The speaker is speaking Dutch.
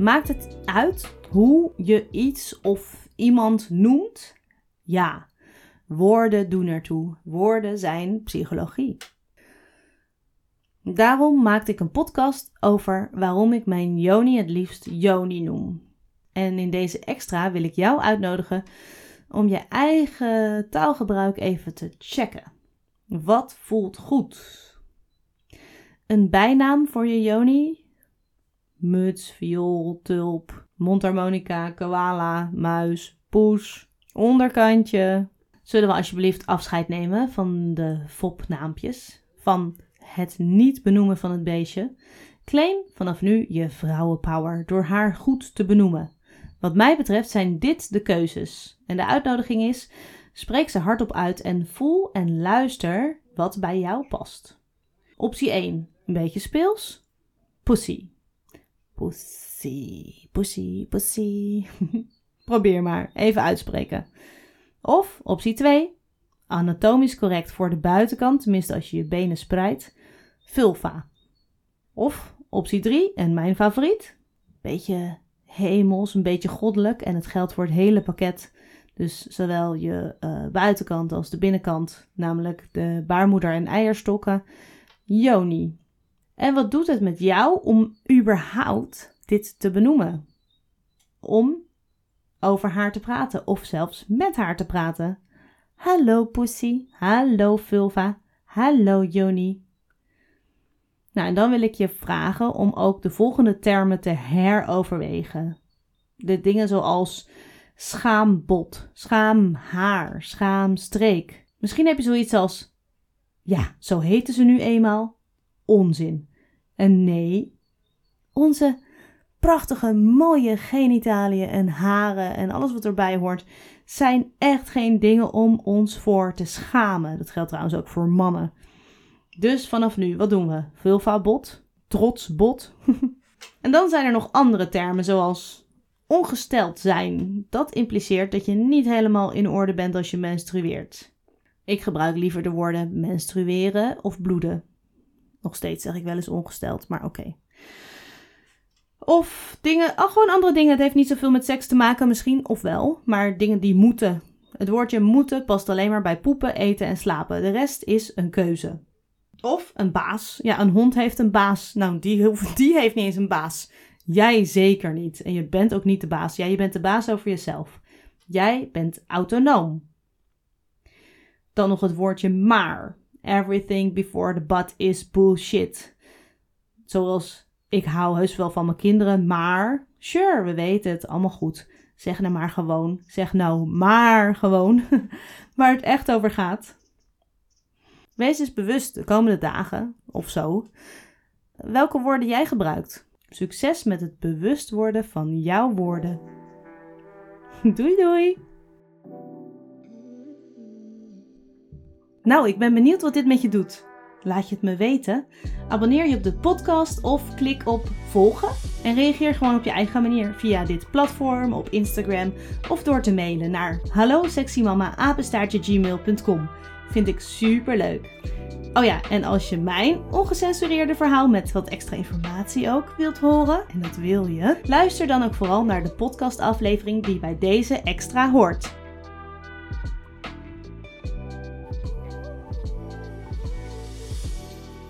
Maakt het uit hoe je iets of iemand noemt? Ja, woorden doen ertoe. Woorden zijn psychologie. Daarom maakte ik een podcast over waarom ik mijn Joni het liefst Joni noem. En in deze extra wil ik jou uitnodigen om je eigen taalgebruik even te checken. Wat voelt goed? Een bijnaam voor je Joni? Muts, viool, tulp, mondharmonica, koala, muis, poes, onderkantje. Zullen we alsjeblieft afscheid nemen van de fopnaampjes? Van het niet benoemen van het beestje? Claim vanaf nu je vrouwenpower door haar goed te benoemen. Wat mij betreft zijn dit de keuzes. En de uitnodiging is: spreek ze hardop uit en voel en luister wat bij jou past. Optie 1. Een beetje speels. Pussy. Pussy, pussy, pussy. Probeer maar, even uitspreken. Of optie 2. Anatomisch correct voor de buitenkant, tenminste als je je benen spreidt. Vulva. Of optie 3, en mijn favoriet. Beetje hemels, een beetje goddelijk en het geldt voor het hele pakket. Dus zowel je uh, buitenkant als de binnenkant, namelijk de baarmoeder en eierstokken. Joni. En wat doet het met jou om überhaupt dit te benoemen? Om over haar te praten of zelfs met haar te praten. Hallo Pussy, hallo Vulva, hallo Joni. Nou, en dan wil ik je vragen om ook de volgende termen te heroverwegen. De dingen zoals schaambot, schaamhaar, schaamstreek. Misschien heb je zoiets als, ja, zo heten ze nu eenmaal. Onzin. En nee, onze prachtige, mooie genitaliën en haren en alles wat erbij hoort, zijn echt geen dingen om ons voor te schamen. Dat geldt trouwens ook voor mannen. Dus vanaf nu, wat doen we? Vulva-bot? Trotsbot? en dan zijn er nog andere termen, zoals ongesteld zijn. Dat impliceert dat je niet helemaal in orde bent als je menstrueert. Ik gebruik liever de woorden menstrueren of bloeden. Nog steeds zeg ik wel eens ongesteld, maar oké. Of dingen, oh, gewoon andere dingen. Het heeft niet zoveel met seks te maken misschien, of wel. Maar dingen die moeten. Het woordje moeten past alleen maar bij poepen, eten en slapen. De rest is een keuze. Of een baas. Ja, een hond heeft een baas. Nou, die, die heeft niet eens een baas. Jij zeker niet. En je bent ook niet de baas. Ja, je bent de baas over jezelf. Jij bent autonoom. Dan nog het woordje maar. Everything before the butt is bullshit. Zoals ik hou heus wel van mijn kinderen, maar sure, we weten het allemaal goed. Zeg nou maar gewoon. Zeg nou maar gewoon waar het echt over gaat. Wees eens bewust de komende dagen of zo welke woorden jij gebruikt. Succes met het bewust worden van jouw woorden. Doei doei! Nou, ik ben benieuwd wat dit met je doet. Laat je het me weten. Abonneer je op de podcast of klik op volgen. En reageer gewoon op je eigen manier via dit platform, op Instagram of door te mailen naar hallo Vind ik super leuk. Oh ja, en als je mijn ongecensureerde verhaal met wat extra informatie ook wilt horen, en dat wil je, luister dan ook vooral naar de podcastaflevering die bij deze extra hoort.